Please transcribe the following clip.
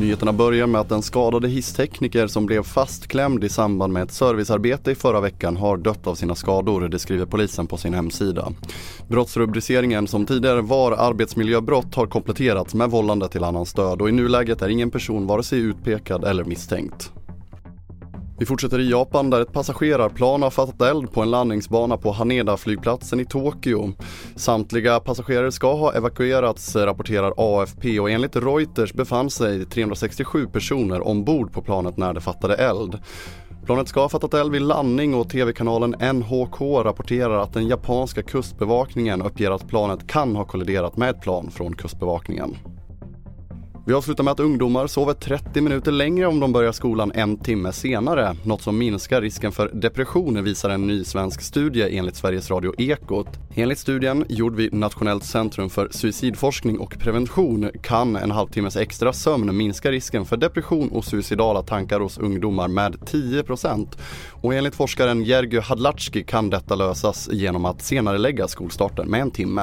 Nyheterna börjar med att den skadade hisstekniker som blev fastklämd i samband med ett servicearbete i förra veckan har dött av sina skador, det skriver polisen på sin hemsida. Brottsrubriceringen som tidigare var arbetsmiljöbrott har kompletterats med vållande till annans död och i nuläget är ingen person vare sig utpekad eller misstänkt. Vi fortsätter i Japan där ett passagerarplan har fattat eld på en landningsbana på Haneda-flygplatsen i Tokyo. Samtliga passagerare ska ha evakuerats rapporterar AFP och enligt Reuters befann sig 367 personer ombord på planet när det fattade eld. Planet ska ha fattat eld vid landning och tv-kanalen NHK rapporterar att den japanska kustbevakningen uppger att planet kan ha kolliderat med ett plan från kustbevakningen. Vi avslutar med att ungdomar sover 30 minuter längre om de börjar skolan en timme senare. Något som minskar risken för depression visar en ny svensk studie enligt Sveriges Radio Ekot. Enligt studien, gjord vid Nationellt centrum för suicidforskning och prevention, kan en halvtimmes extra sömn minska risken för depression och suicidala tankar hos ungdomar med 10%. Och enligt forskaren Jergy Hadlatski kan detta lösas genom att senare lägga skolstarten med en timme.